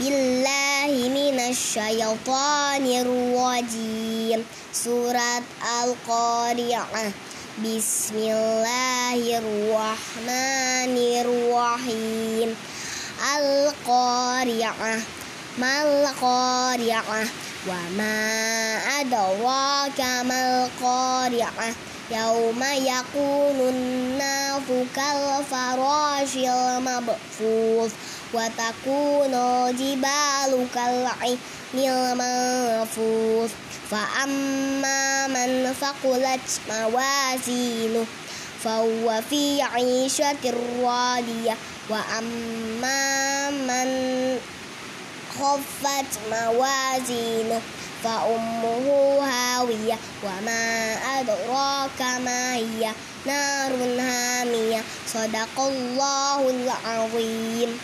billahi minasyaitonir rajim. Surat Al-Qari'ah. Bismillahirrahmanirrahim. Al-Qari'ah. Mal Qari'ah. Wa ma adraka mal Qari'ah. Yauma yakunun nafukal farashil mabfuz. وتكون الجبال كالعهن المنفوث فأما من ثقلت موازينه فهو في عيشة راضية. وأما من خفت موازينه فأمه هاوية. وما أدراك ما هي؟ نار هامية. صدق الله العظيم.